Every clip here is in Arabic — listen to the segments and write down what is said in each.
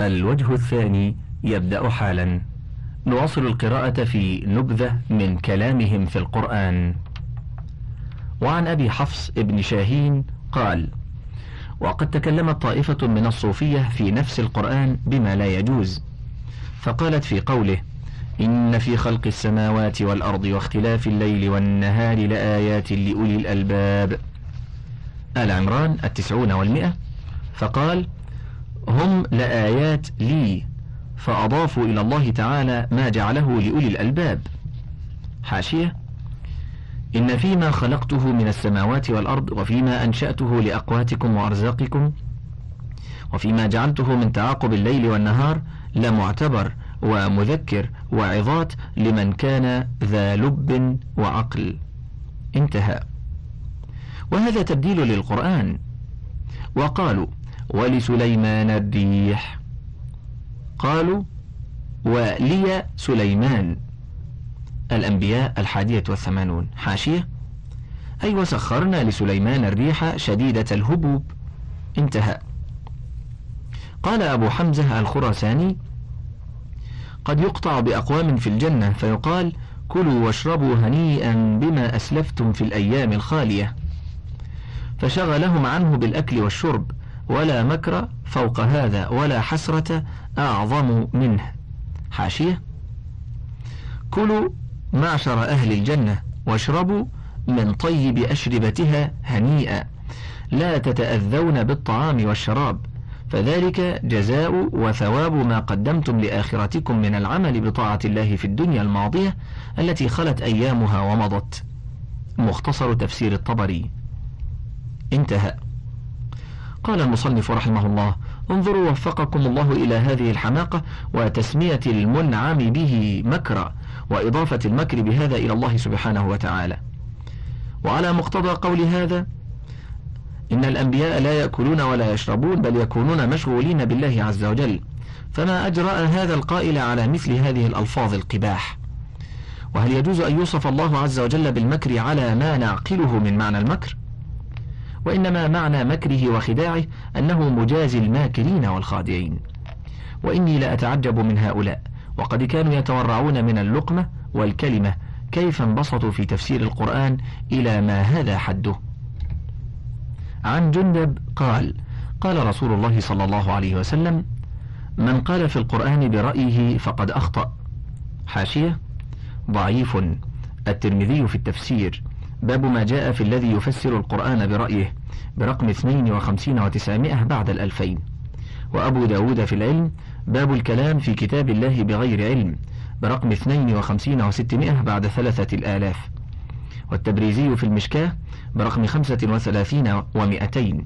الوجه الثاني يبدأ حالا. نواصل القراءة في نبذة من كلامهم في القرآن. وعن أبي حفص ابن شاهين قال وقد تكلمت طائفة من الصوفية في نفس القرآن بما لا يجوز. فقالت في قوله إن في خلق السماوات والأرض واختلاف الليل والنهار لآيات لأولي الألباب. آل عمران التسعون والمئة. فقال هم لآيات لي فأضافوا إلى الله تعالى ما جعله لأولي الألباب. حاشية. إن فيما خلقته من السماوات والأرض وفيما أنشأته لأقواتكم وأرزاقكم وفيما جعلته من تعاقب الليل والنهار لمعتبر ومذكر وعظات لمن كان ذا لب وعقل. انتهى. وهذا تبديل للقرآن. وقالوا ولسليمان الريح. قالوا ولي سليمان. الأنبياء الحادية والثمانون. حاشية. أي وسخرنا لسليمان الريح شديدة الهبوب. انتهى. قال أبو حمزة الخراساني قد يقطع بأقوام في الجنة فيقال كلوا واشربوا هنيئا بما أسلفتم في الأيام الخالية. فشغلهم عنه بالأكل والشرب. ولا مكر فوق هذا ولا حسرة أعظم منه. حاشية. كلوا معشر أهل الجنة واشربوا من طيب أشربتها هنيئا. لا تتأذون بالطعام والشراب. فذلك جزاء وثواب ما قدمتم لآخرتكم من العمل بطاعة الله في الدنيا الماضية التي خلت أيامها ومضت. مختصر تفسير الطبري. انتهى. قال المصنف رحمه الله انظروا وفقكم الله إلى هذه الحماقة وتسمية المنعم به مكرا وإضافة المكر بهذا إلى الله سبحانه وتعالى. وعلى مقتضى قول هذا إن الأنبياء لا يأكلون ولا يشربون بل يكونون مشغولين بالله عز وجل. فما أجرأ هذا القائل على مثل هذه الألفاظ القباح؟ وهل يجوز أن يوصف الله عز وجل بالمكر على ما نعقله من معنى المكر؟ وإنما معنى مكره وخداعه أنه مجازي الماكرين والخادعين. وإني لأتعجب من هؤلاء وقد كانوا يتورعون من اللقمة والكلمة كيف انبسطوا في تفسير القرآن إلى ما هذا حده. عن جندب قال قال رسول الله صلى الله عليه وسلم من قال في القرآن برأيه فقد أخطأ حاشية ضعيف الترمذي في التفسير باب ما جاء في الذي يفسر القرآن برأيه برقم 52 و900 بعد الألفين. وأبو داود في العلم باب الكلام في كتاب الله بغير علم برقم 52 و600 بعد ثلاثة الآلاف. والتبريزي في المشكاة برقم 35 و200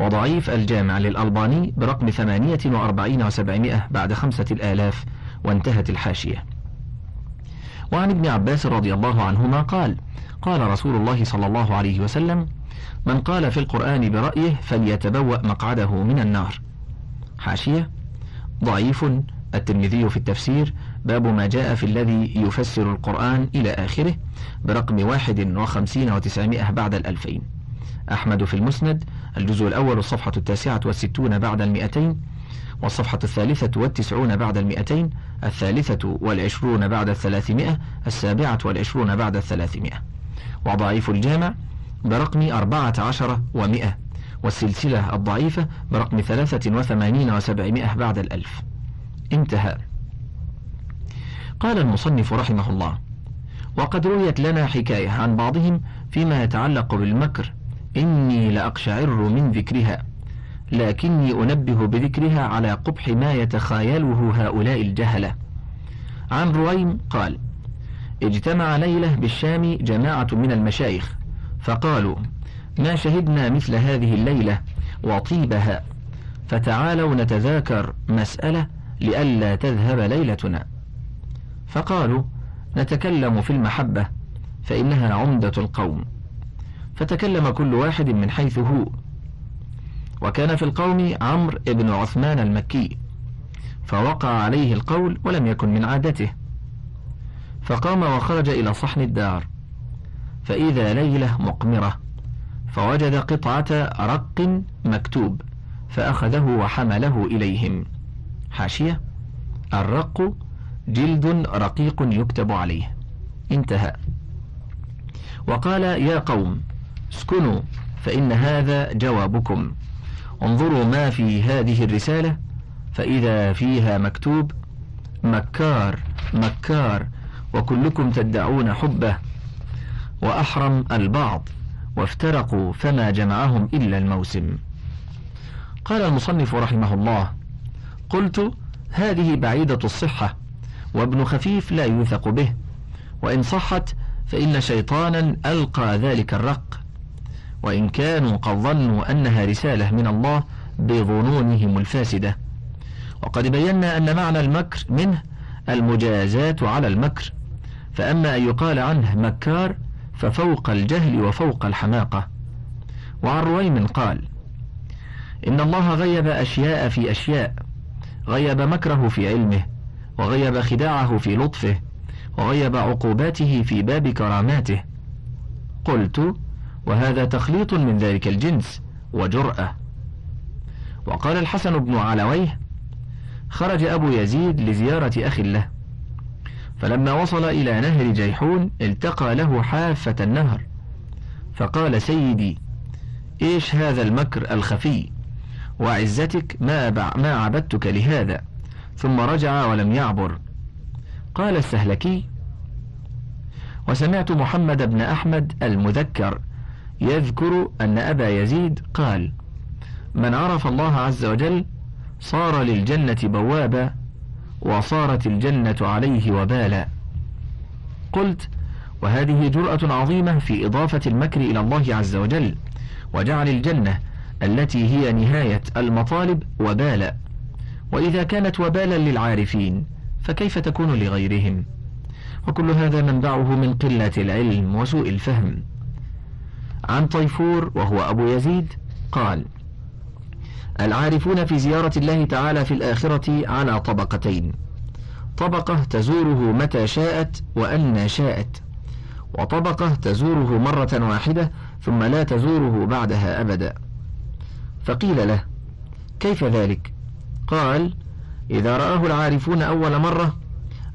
وضعيف الجامع للألباني برقم 48 و700 بعد خمسة الآلاف وانتهت الحاشية. وعن ابن عباس رضي الله عنهما قال قال رسول الله صلى الله عليه وسلم من قال في القرآن برأيه فليتبوأ مقعده من النار. حاشية. ضعيف. الترمذي في التفسير باب ما جاء في الذي يفسر القرآن إلى آخره برقم واحد وخمسين وتسعمائة بعد الألفين. أحمد في المسند الجزء الأول الصفحة التاسعة والستون بعد المئتين والصفحة الثالثة والتسعون بعد المئتين الثالثة والعشرون بعد الثلاثمائة السابعة والعشرون بعد الثلاثمائة. وضعيف الجامع برقم أربعة عشر ومئة والسلسلة الضعيفة برقم ثلاثة وثمانين وسبعمائة بعد الألف. انتهى. قال المصنف رحمه الله وقد رويت لنا حكاية عن بعضهم فيما يتعلق بالمكر إني لأقشعر من ذكرها لكني أنبه بذكرها على قبح ما يتخايله هؤلاء الجهلة. عن رويم قال اجتمع ليلة بالشام جماعة من المشايخ فقالوا ما شهدنا مثل هذه الليلة وطيبها فتعالوا نتذاكر مسألة لئلا تذهب ليلتنا. فقالوا نتكلم في المحبة فإنها عمدة القوم. فتكلم كل واحد من حيث هو. وكان في القوم عمرو بن عثمان المكي فوقع عليه القول ولم يكن من عادته. فقام وخرج إلى صحن الدار. فإذا ليلة مقمرة فوجد قطعة رق مكتوب فأخذه وحمله إليهم. حاشية الرق جلد رقيق يكتب عليه. انتهى. وقال يا قوم اسكنوا فإن هذا جوابكم. انظروا ما في هذه الرسالة فإذا فيها مكتوب مكار مكار وكلكم تدعون حبه وأحرم البعض وافترقوا فما جمعهم إلا الموسم. قال المصنف رحمه الله قلت هذه بعيدة الصحة وابن خفيف لا يوثق به وإن صحت فإن شيطانا ألقى ذلك الرق وإن كانوا قد ظنوا أنها رسالة من الله بظنونهم الفاسدة. وقد بينا أن معنى المكر منه المجازات على المكر. فأما أن يقال عنه مكار ففوق الجهل وفوق الحماقة. وعن رويم قال إن الله غيب أشياء في أشياء غيب مكره في علمه وغيب خداعه في لطفه وغيب عقوباته في باب كراماته. قلت وهذا تخليط من ذلك الجنس وجرأة. وقال الحسن بن علويه خرج أبو يزيد لزيارة أخ له فلما وصل إلى نهر جيحون التقى له حافة النهر. فقال سيدي إيش هذا المكر الخفي؟ وعزتك ما, ما عبدتك لهذا. ثم رجع ولم يعبر. قال السهلكي وسمعت محمد بن أحمد المذكر يذكر أن أبا يزيد قال من عرف الله عز وجل صار للجنة بوابا وصارت الجنة عليه وبالا. قلت وهذه جرأة عظيمة في إضافة المكر إلى الله عز وجل وجعل الجنة التي هي نهاية المطالب وبالا. وإذا كانت وبالا للعارفين فكيف تكون لغيرهم؟ وكل هذا منبعه من قلة العلم وسوء الفهم. عن طيفور وهو أبو يزيد قال العارفون في زيارة الله تعالى في الآخرة على طبقتين. طبقة تزوره متى شاءت وأن شاءت. وطبقة تزوره مرة واحدة ثم لا تزوره بعدها أبدا. فقيل له كيف ذلك؟ قال إذا رآه العارفون أول مرة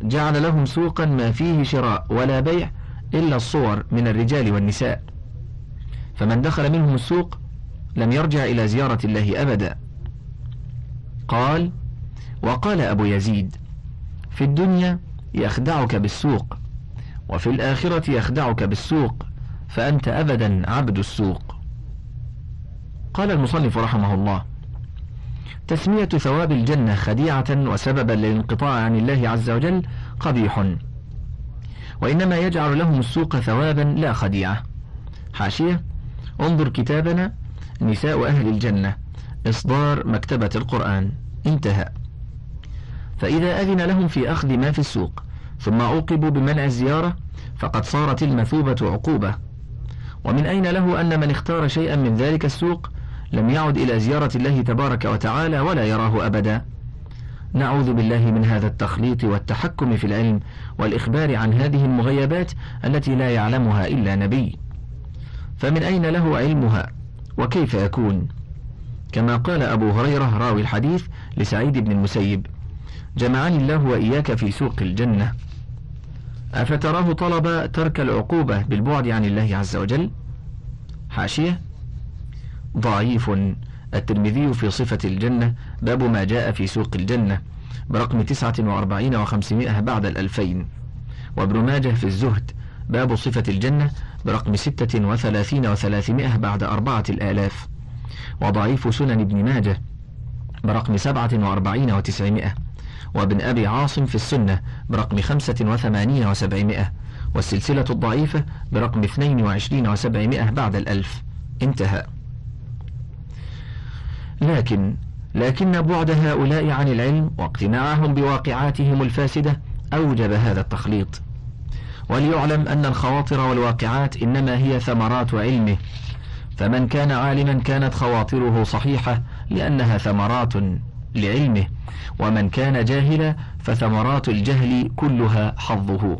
جعل لهم سوقا ما فيه شراء ولا بيع إلا الصور من الرجال والنساء. فمن دخل منهم السوق لم يرجع إلى زيارة الله أبدا. قال وقال أبو يزيد في الدنيا يخدعك بالسوق وفي الآخرة يخدعك بالسوق فأنت أبدا عبد السوق. قال المصنف رحمه الله تسمية ثواب الجنة خديعة وسببا للانقطاع عن الله عز وجل قبيح. وإنما يجعل لهم السوق ثوابا لا خديعة. حاشية انظر كتابنا نساء أهل الجنة إصدار مكتبة القرآن. انتهى. فإذا أذن لهم في أخذ ما في السوق ثم عوقبوا بمنع الزيارة فقد صارت المثوبة عقوبة. ومن أين له أن من اختار شيئا من ذلك السوق لم يعد إلى زيارة الله تبارك وتعالى ولا يراه أبدا؟ نعوذ بالله من هذا التخليط والتحكم في العلم والإخبار عن هذه المغيبات التي لا يعلمها إلا نبي. فمن أين له علمها؟ وكيف يكون كما قال أبو هريرة راوي الحديث لسعيد بن المسيب جمعني الله وإياك في سوق الجنة. أفتراه طلب ترك العقوبة بالبعد عن الله عز وجل؟ حاشية. ضعيف. الترمذي في صفة الجنة باب ما جاء في سوق الجنة برقم تسعة وأربعين وخمسمائة بعد الألفين. وابن ماجه في الزهد باب صفة الجنة برقم ستة وثلاثين وثلاثمائة بعد أربعة الآلاف. وضعيف سنن ابن ماجه برقم سبعة وأربعين وتسعمائة. وابن أبي عاصم في السنة برقم خمسة وثمانين وسبعمائة. والسلسلة الضعيفة برقم اثنين وعشرين وسبعمائة بعد الألف. انتهى. لكن لكن بعد هؤلاء عن العلم واقتناعهم بواقعاتهم الفاسدة أوجب هذا التخليط. وليعلم أن الخواطر والواقعات إنما هي ثمرات علمه. فمن كان عالما كانت خواطره صحيحة لأنها ثمرات لعلمه. ومن كان جاهلا فثمرات الجهل كلها حظه.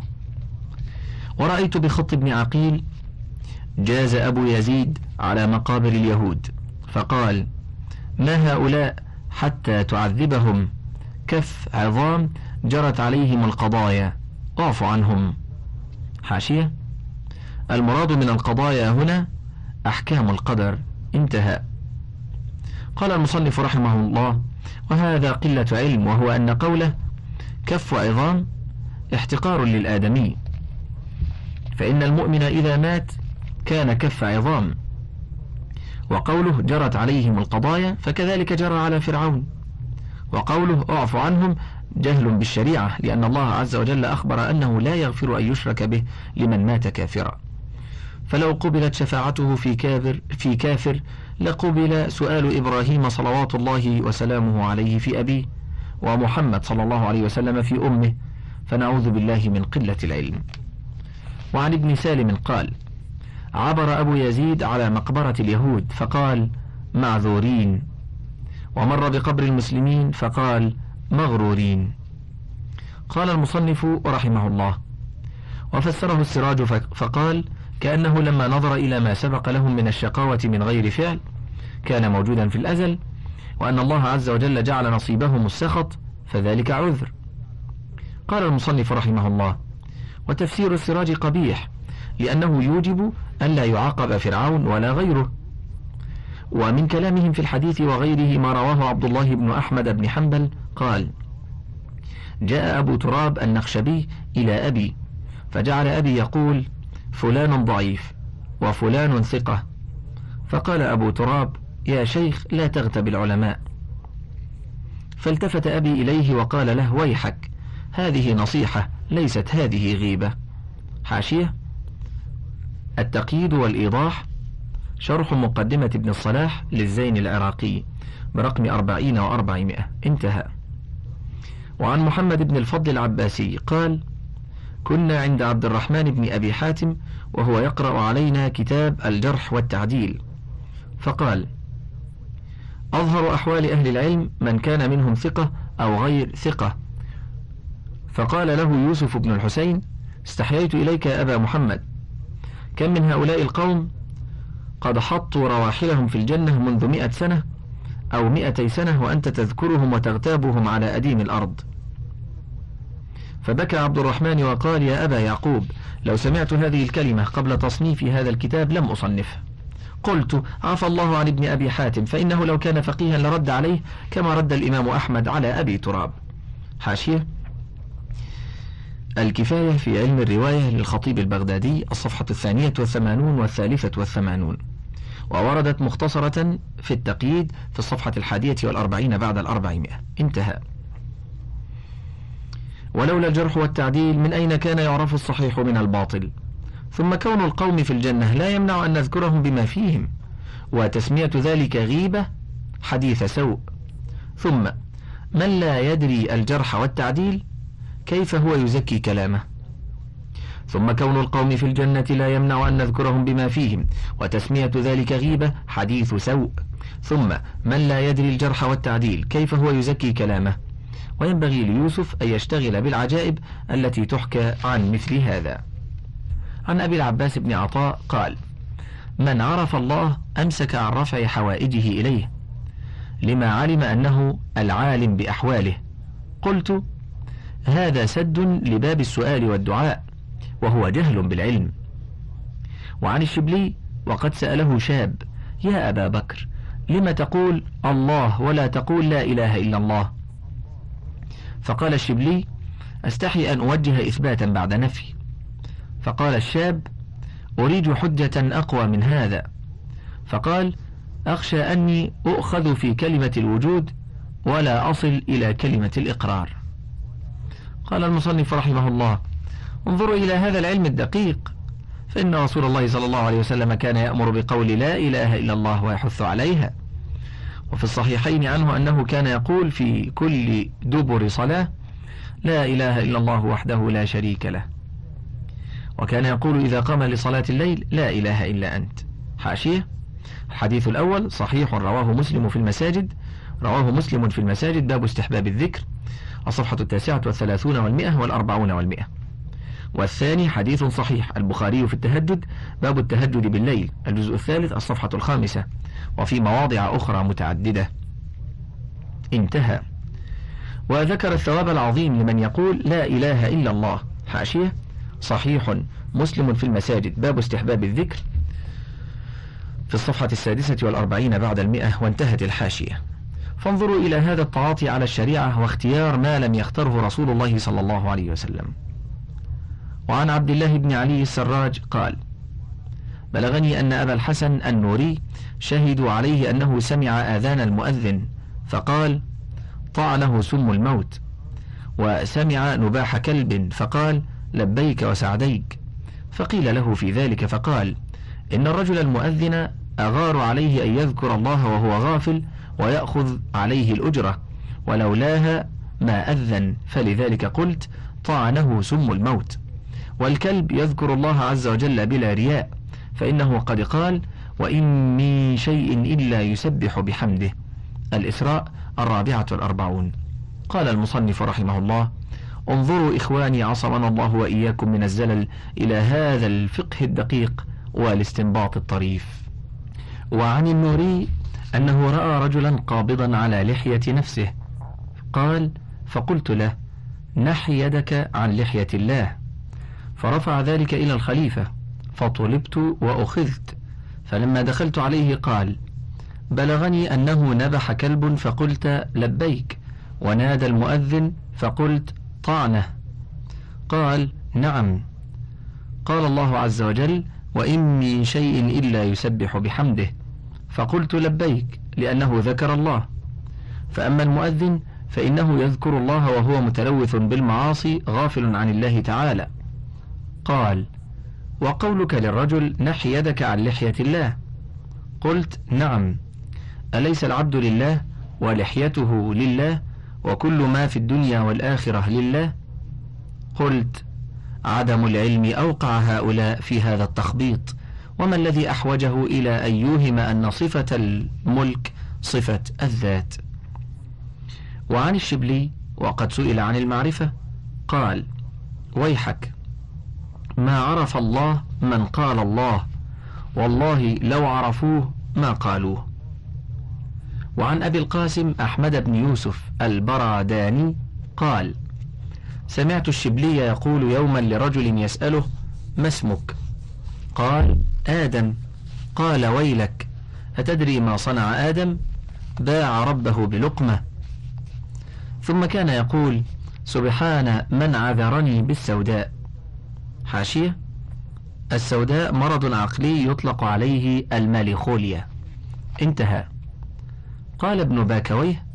ورأيت بخط ابن عقيل جاز أبو يزيد على مقابر اليهود فقال ما هؤلاء حتى تعذبهم؟ كف عظام جرت عليهم القضايا اعف عنهم. حاشية. المراد من القضايا هنا أحكام القدر انتهى قال المصنف رحمه الله وهذا قلة علم وهو أن قوله كف عظام احتقار للآدمي. فإن المؤمن إذا مات كان كف عظام وقوله جرت عليهم القضايا فكذلك جرى على فرعون وقوله أعف عنهم جهل بالشريعة لأن الله عز وجل أخبر أنه لا يغفر أن يشرك به لمن مات كافرا. فلو قبلت شفاعته في كافر في كافر لقبل سؤال إبراهيم صلوات الله وسلامه عليه في أبيه ومحمد صلى الله عليه وسلم في أمه فنعوذ بالله من قلة العلم. وعن ابن سالم قال عبر أبو يزيد على مقبرة اليهود فقال معذورين. ومر بقبر المسلمين فقال مغرورين. قال المصنف رحمه الله وفسره السراج فقال كأنه لما نظر إلى ما سبق لهم من الشقاوة من غير فعل كان موجودا في الأزل وأن الله عز وجل جعل نصيبهم السخط فذلك عذر. قال المصنف رحمه الله وتفسير السراج قبيح لأنه يوجب أن لا يعاقب فرعون ولا غيره. ومن كلامهم في الحديث وغيره ما رواه عبد الله بن أحمد بن حنبل قال جاء أبو تراب النخشبي إلى أبي فجعل أبي يقول فلان ضعيف وفلان ثقة. فقال أبو تراب يا شيخ لا تغتب العلماء. فالتفت أبي إليه وقال له ويحك هذه نصيحة ليست هذه غيبة. حاشية؟ التقييد والإيضاح. شرح مقدمة ابن الصلاح للزين العراقي برقم أربعين وأربعمائة. انتهى. وعن محمد بن الفضل العباسي قال كنا عند عبد الرحمن بن أبي حاتم وهو يقرأ علينا كتاب الجرح والتعديل. فقال أظهر أحوال أهل العلم من كان منهم ثقة أو غير ثقة. فقال له يوسف بن الحسين استحييت إليك يا أبا محمد. كم من هؤلاء القوم قد حطوا رواحلهم في الجنة منذ مئة سنة أو مئتي سنة وأنت تذكرهم وتغتابهم على أديم الأرض. فبكى عبد الرحمن وقال يا أبا يعقوب لو سمعت هذه الكلمة قبل تصنيف هذا الكتاب لم أصنفه. قلت عفى الله عن ابن أبي حاتم فإنه لو كان فقيها لرد عليه كما رد الإمام أحمد على أبي تراب. حاشية. الكفاية في علم الرواية للخطيب البغدادي الصفحة الثانية والثمانون والثالثة والثمانون. ووردت مختصرة في التقييد في الصفحة الحادية والأربعين بعد الأربعمائة. انتهى. ولولا الجرح والتعديل من أين كان يعرف الصحيح من الباطل؟ ثم كون القوم في الجنة لا يمنع أن نذكرهم بما فيهم وتسمية ذلك غيبة حديث سوء. ثم من لا يدري الجرح والتعديل؟ كيف هو يزكي كلامه؟ ثم كون القوم في الجنة لا يمنع أن نذكرهم بما فيهم وتسمية ذلك غيبة حديث سوء. ثم من لا يدري الجرح والتعديل كيف هو يزكي كلامه؟ وينبغي ليوسف أن يشتغل بالعجائب التي تحكى عن مثل هذا. عن أبي العباس بن عطاء قال من عرف الله أمسك عن رفع حوائجه إليه لما علم أنه العالم بأحواله. قلت هذا سد لباب السؤال والدعاء وهو جهل بالعلم. وعن الشبلي وقد سأله شاب يا أبا بكر لم تقول الله ولا تقول لا إله إلا الله؟ فقال الشبلي أستحي أن أوجه إثباتا بعد نفي. فقال الشاب أريد حجة أقوى من هذا. فقال أخشى أني أؤخذ في كلمة الوجود ولا أصل إلى كلمة الإقرار. قال المصنف رحمه الله انظروا إلى هذا العلم الدقيق. فإن رسول الله صلى الله عليه وسلم كان يأمر بقول لا إله إلا الله ويحث عليها. وفي الصحيحين عنه أنه كان يقول في كل دبر صلاة لا إله إلا الله وحده لا شريك له. وكان يقول إذا قام لصلاة الليل لا إله إلا أنت. حاشية. الحديث الأول صحيح رواه مسلم في المساجد. رواه مسلم في المساجد. باب استحباب الذكر. الصفحة التاسعة والثلاثون والمئة والأربعون والمئة. والثاني حديث صحيح البخاري في التهجد باب التهجد بالليل الجزء الثالث الصفحة الخامسة وفي مواضع أخرى متعددة. انتهى. وذكر الثواب العظيم لمن يقول لا إله إلا الله. حاشية. صحيح. مسلم في المساجد. باب استحباب الذكر. في الصفحة السادسة والأربعين بعد المئة وانتهت الحاشية. فانظروا إلى هذا التعاطي على الشريعة واختيار ما لم يختره رسول الله صلى الله عليه وسلم. وعن عبد الله بن علي السراج قال بلغني أن أبا الحسن النوري شهدوا عليه أنه سمع آذان المؤذن فقال طعنه سم الموت. وسمع نباح كلب فقال لبيك وسعديك. فقيل له في ذلك فقال إن الرجل المؤذن أغار عليه أن يذكر الله وهو غافل ويأخذ عليه الأجرة ولولاها ما أذن. فلذلك قلت طعنه سم الموت. والكلب يذكر الله عز وجل بلا رياء فإنه قد قال وإن من شيء إلا يسبح بحمده. الإسراء الرابعة والأربعون. قال المصنف رحمه الله انظروا إخواني عصمنا الله وإياكم من الزلل إلى هذا الفقه الدقيق والاستنباط الطريف. وعن النوري أنه رأى رجلا قابضا على لحية نفسه قال فقلت له نحي يدك عن لحية الله. فرفع ذلك إلى الخليفة فطلبت وأخذت فلما دخلت عليه قال بلغني أنه نبح كلب فقلت لبيك ونادى المؤذن فقلت طعنه قال نعم قال الله عز وجل وإن من شيء إلا يسبح بحمده فقلت لبيك لأنه ذكر الله. فأما المؤذن فإنه يذكر الله وهو متلوث بالمعاصي غافل عن الله تعالى. قال وقولك للرجل نح يدك عن لحية الله. قلت نعم. أليس العبد لله ولحيته لله وكل ما في الدنيا والآخرة لله؟ قلت عدم العلم أوقع هؤلاء في هذا التخبيط وما الذي أحوجه إلى أن يوهم أن صفة الملك صفة الذات. وعن الشبلي وقد سئل عن المعرفة قال ويحك. ما عرف الله من قال الله. والله لو عرفوه ما قالوه. وعن أبي القاسم أحمد بن يوسف البراداني قال سمعت الشبلي يقول يوما لرجل يسأله ما اسمك؟ قال آدم. قال ويلك. أتدري ما صنع آدم؟ باع ربه بلقمة. ثم كان يقول سبحان من عذرني بالسوداء. حاشية. السوداء مرض عقلي يطلق عليه الماليخوليا. انتهى. قال ابن باكويه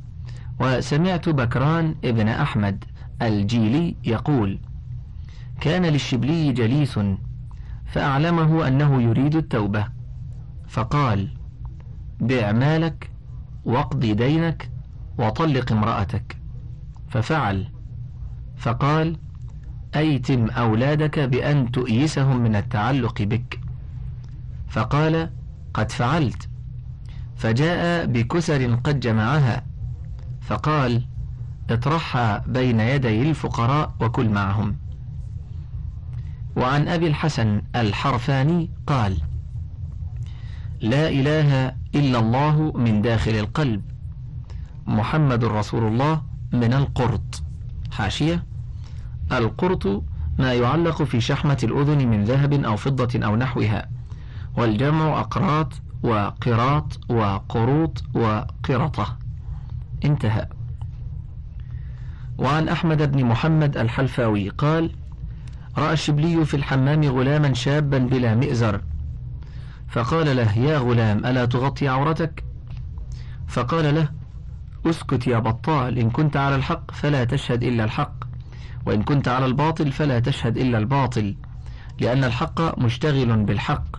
وسمعت بكران ابن أحمد الجيلي يقول كان للشبلي جليس فأعلمه أنه يريد التوبة. فقال بع مالك واقضي دينك وطلق امرأتك. ففعل. فقال أيتم أولادك بأن تؤيسهم من التعلق بك. فقال قد فعلت. فجاء بكسر قد جمعها. فقال اطرحها بين يدي الفقراء وكل معهم. وعن أبي الحسن الحرفاني قال لا إله إلا الله من داخل القلب محمد رسول الله من القرط. حاشية. القرط ما يعلق في شحمة الأذن من ذهب أو فضة أو نحوها والجمع أقراط وقراط وقروط وقرطة. انتهى. وعن أحمد بن محمد الحلفاوي قال رأى الشبلي في الحمام غلاما شابا بلا مئزر. فقال له يا غلام ألا تغطي عورتك؟ فقال له اسكت يا بطال إن كنت على الحق فلا تشهد إلا الحق. وإن كنت على الباطل فلا تشهد إلا الباطل لأن الحق مشتغل بالحق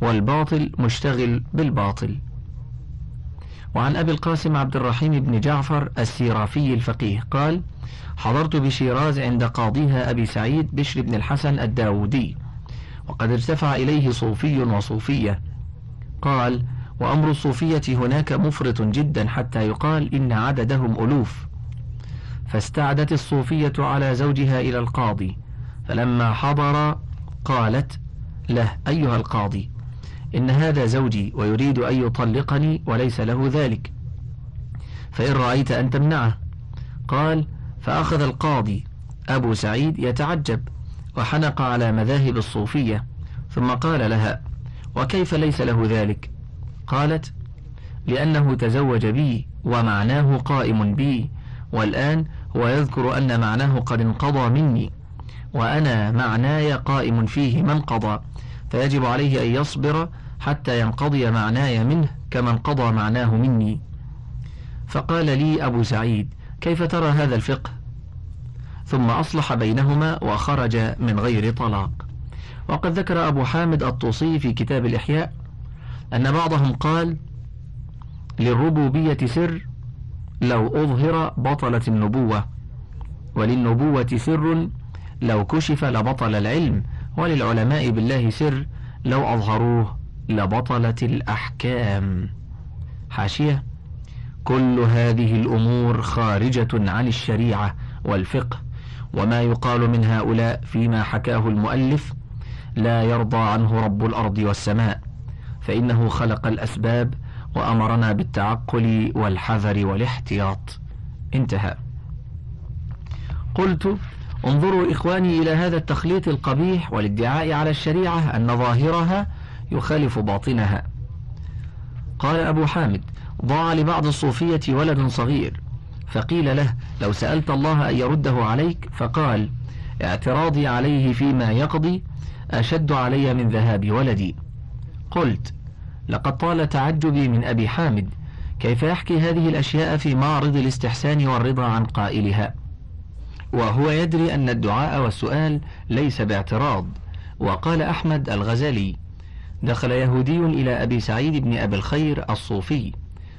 والباطل مشتغل بالباطل. وعن أبي القاسم عبد الرحيم بن جعفر السيرافي الفقيه قال حضرت بشيراز عند قاضيها أبي سعيد بشر بن الحسن الداودي وقد ارتفع إليه صوفي وصوفية. قال وأمر الصوفية هناك مفرط جدا حتى يقال إن عددهم ألوف فاستعدت الصوفية على زوجها إلى القاضي فلما حضر قالت له أيها القاضي إن هذا زوجي ويريد أن يطلقني وليس له ذلك فإن رأيت أن تمنعه. قال فأخذ القاضي أبو سعيد يتعجب وحنق على مذاهب الصوفية ثم قال لها وكيف ليس له ذلك؟ قالت لأنه تزوج بي ومعناه قائم بي والآن هو يذكر أن معناه قد انقضى مني وأنا معناي قائم فيه ما انقضى فيجب عليه أن يصبر حتى ينقضي معناي منه كما انقضى معناه مني. فقال لي أبو سعيد كيف ترى هذا الفقه؟ ثم أصلح بينهما وخرج من غير طلاق. وقد ذكر أبو حامد الطوسي في كتاب الإحياء أن بعضهم قال للربوبية سر لو أظهر بطلت النبوة وللنبوة سر لو كشف لبطل العلم وللعلماء بالله سر لو أظهروه لبطلت الأحكام. حاشية. كل هذه الأمور خارجة عن الشريعة والفقه وما يقال من هؤلاء فيما حكاه المؤلف لا يرضى عنه رب الأرض والسماء فإنه خلق الأسباب وأمرنا بالتعقل والحذر والاحتياط. انتهى. قلت انظروا إخواني إلى هذا التخليط القبيح والادعاء على الشريعة أن ظاهرها يخالف باطنها. قال أبو حامد ضاع لبعض الصوفية ولد صغير. فقيل له لو سألت الله أن يرده عليك فقال اعتراضي عليه فيما يقضي أشد علي من ذهاب ولدي. قلت لقد طال تعجبي من أبي حامد. كيف يحكي هذه الأشياء في معرض الاستحسان والرضا عن قائلها؟ وهو يدري أن الدعاء والسؤال ليس باعتراض. وقال أحمد الغزالي دخل يهودي إلى أبي سعيد بن أبي الخير الصوفي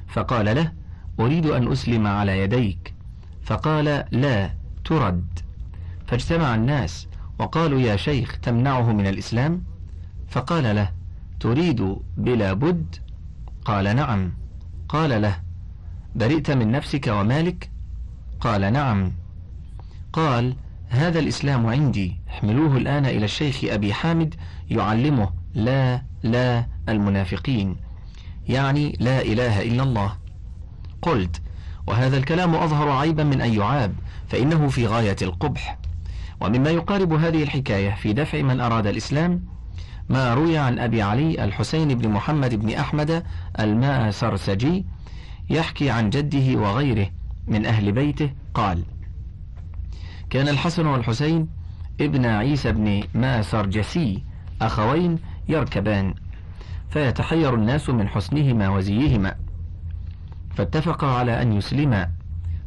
فقال له أريد أن أسلم على يديك. فقال لا ترد. فاجتمع الناس وقالوا يا شيخ تمنعه من الإسلام؟ فقال له تريد بلا بد؟ قال نعم. قال له برئت من نفسك ومالك؟ قال نعم. قال هذا الإسلام عندي. احملوه الآن إلى الشيخ أبي حامد يعلمه. لا لا المنافقين. يعني لا إله إلا الله. قلت وهذا الكلام أظهر عيبا من أن يعاب فإنه في غاية القبح. ومما يقارب هذه الحكاية في دفع من أراد الإسلام ما روي عن أبي علي الحسين بن محمد بن أحمد الماء يحكي عن جده وغيره من أهل بيته قال كان الحسن والحسين ابن عيسى بن ماسرجسي أخوين يركبان فيتحير الناس من حسنهما وزيهما فاتفقا على أن يسلما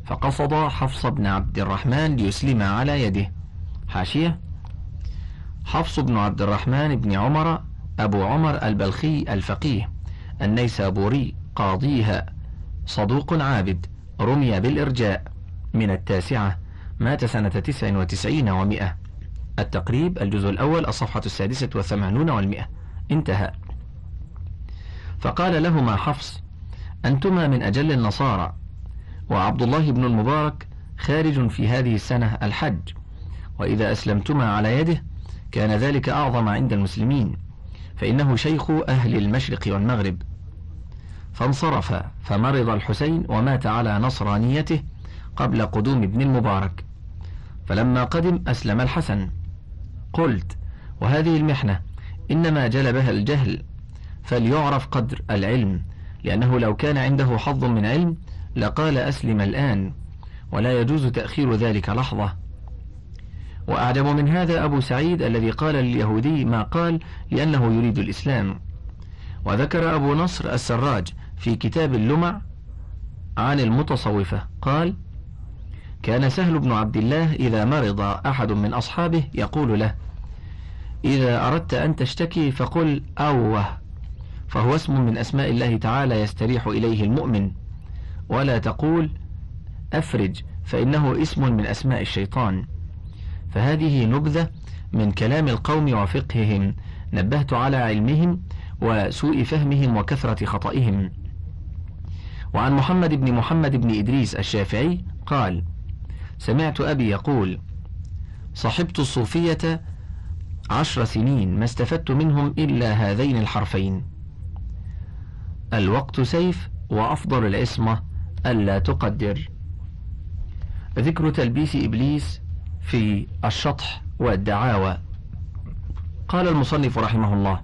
فقصد حفص بن عبد الرحمن ليسلم على يده. حاشية حفص بن عبد الرحمن بن عمر أبو عمر البلخي الفقيه النيسابوري قاضيها صدوق عابد رمي بالإرجاء. من التاسعة مات سنة تسع وتسعين ومئة التقريب الجزء الأول الصفحة السادسة والثمانون والمئة انتهى. فقال لهما حفص أنتما من أجل النصارى. وعبد الله بن المبارك خارج في هذه السنة الحج. وإذا أسلمتما على يده كان ذلك أعظم عند المسلمين فإنه شيخ أهل المشرق والمغرب. فانصرف فمرض الحسين ومات على نصرانيته قبل قدوم ابن المبارك. فلما قدم أسلم الحسن. قلت وهذه المحنة إنما جلبها الجهل. فليعرف قدر العلم لأنه لو كان عنده حظ من علم لقال أسلم الآن ولا يجوز تأخير ذلك لحظة. وأعجب من هذا أبو سعيد الذي قال لليهودي ما قال لأنه يريد الإسلام. وذكر أبو نصر السراج في كتاب اللمع عن المتصوفة قال كان سهل بن عبد الله إذا مرض أحد من أصحابه يقول له إذا أردت أن تشتكي فقل أوه فهو اسم من أسماء الله تعالى يستريح إليه المؤمن. ولا تقول أفرج فإنه اسم من أسماء الشيطان. فهذه نبذة من كلام القوم وفقههم. نبهت على علمهم وسوء فهمهم وكثرة خطئهم. وعن محمد بن محمد بن إدريس الشافعي قال سمعت أبي يقول صحبت الصوفية عشر سنين ما استفدت منهم إلا هذين الحرفين. الوقت سيف وأفضل العصمة ألا تقدر. ذكر تلبيس إبليس في الشطح والدعاوى. قال المصنف رحمه الله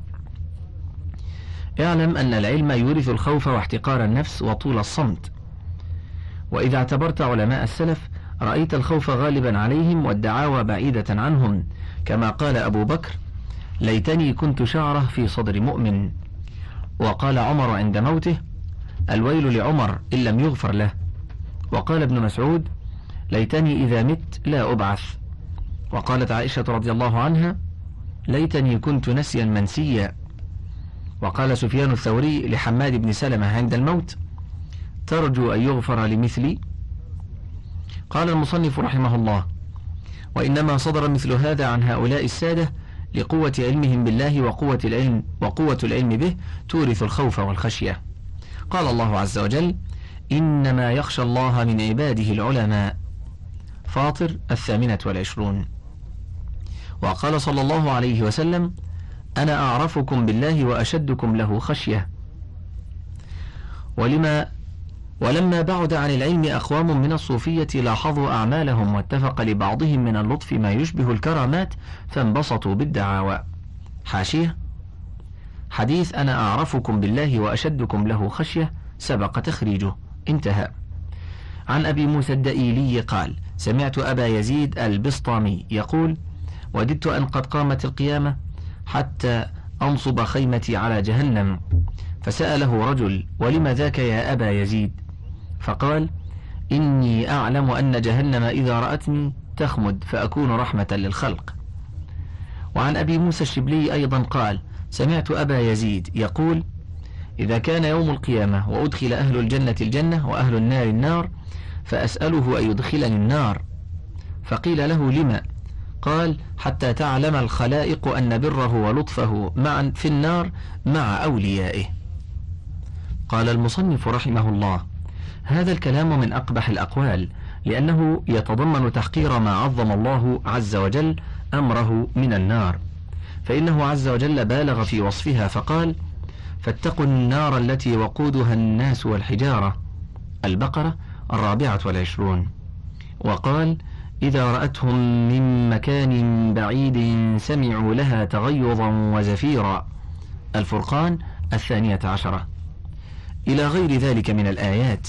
اعلم أن العلم يورث الخوف واحتقار النفس وطول الصمت. وإذا اعتبرت علماء السلف رأيت الخوف غالبا عليهم والدعاوى بعيدة عنهم. كما قال أبو بكر ليتني كنت شعرة في صدر مؤمن وقال عمر عند موته الويل لعمر إن لم يغفر له وقال ابن مسعود ليتني إذا مت لا أبعث. وقالت عائشة رضي الله عنها ليتني كنت نسيا منسيا. وقال سفيان الثوري لحماد بن سلمة عند الموت ترجو أن يغفر لمثلي؟ قال المصنف رحمه الله وإنما صدر مثل هذا عن هؤلاء السادة لقوة علمهم بالله وقوة العلم وقوة العلم به تورث الخوف والخشية. قال الله عز وجل إنما يخشى الله من عباده العلماء. فاطر الثامنة والعشرون. وقال صلى الله عليه وسلم أنا أعرفكم بالله وأشدكم له خشية. ولما ولما بعد عن العلم أقوام من الصوفية لاحظوا أعمالهم واتفق لبعضهم من اللطف ما يشبه الكرامات فانبسطوا بالدعاوى. حاشية. حديث أنا أعرفكم بالله وأشدكم له خشية سبق تخريجه. انتهى. عن أبي موسى الدئيلي قال سمعت أبا يزيد البسطامي يقول وددت أن قد قامت القيامة حتى أنصب خيمتي على جهنم. فسأله رجل ولم ذاك يا أبا يزيد؟ فقال إني أعلم أن جهنم إذا رأتني تخمد فأكون رحمة للخلق. وعن أبي موسى الشبلي أيضا قال سمعت أبا يزيد يقول إذا كان يوم القيامة وأدخل أهل الجنة الجنة وأهل النار النار فأسأله أن يدخلني النار. فقيل له لما؟ قال حتى تعلم الخلائق أن بره ولطفه معا في النار مع أوليائه. قال المصنف رحمه الله هذا الكلام من أقبح الأقوال لأنه يتضمن تحقير ما عظم الله عز وجل أمره من النار. فإنه عز وجل بالغ في وصفها فقال فاتقوا النار التي وقودها الناس والحجارة. البقرة الرابعة والعشرون. وقال إذا رأتهم من مكان بعيد سمعوا لها تغيظا وزفيرا. الفرقان الثانية عشرة. إلى غير ذلك من الآيات.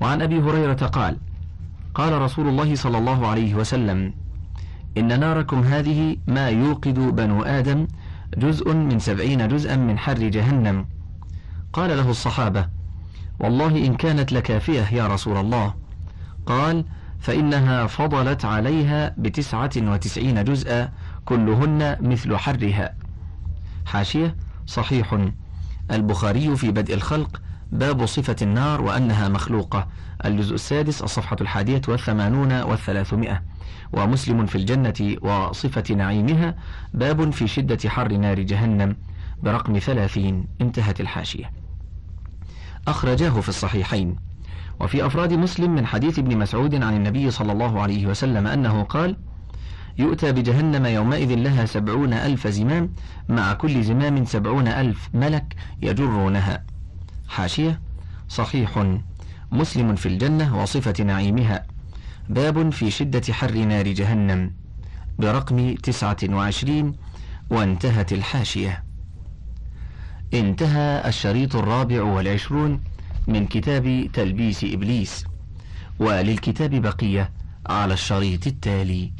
وعن أبي هريرة قال قال رسول الله صلى الله عليه وسلم إن ناركم هذه ما يوقد بنو آدم جزء من سبعين جزءا من حر جهنم. قال له الصحابة والله إن كانت لكافية يا رسول الله. قال فإنها فضلت عليها بتسعة وتسعين جزءا كلهن مثل حرها. حاشية صحيح. البخاري في بدء الخلق باب صفة النار وأنها مخلوقة. الجزء السادس الصفحة الحادية والثمانون والثلاثمائة. ومسلم في الجنة وصفة نعيمها باب في شدة حر نار جهنم. برقم ثلاثين انتهت الحاشية. أخرجاه في الصحيحين. وفي أفراد مسلم من حديث ابن مسعود عن النبي صلى الله عليه وسلم أنه قال يؤتى بجهنم يومئذ لها سبعون ألف زمام مع كل زمام سبعون ألف ملك يجرونها. حاشية صحيح. مسلم في الجنة وصفة نعيمها. باب في شدة حر نار جهنم. برقم تسعة وعشرين وانتهت الحاشية. انتهى الشريط الرابع والعشرون من كتاب تلبيس إبليس وللكتاب بقية على الشريط التالي.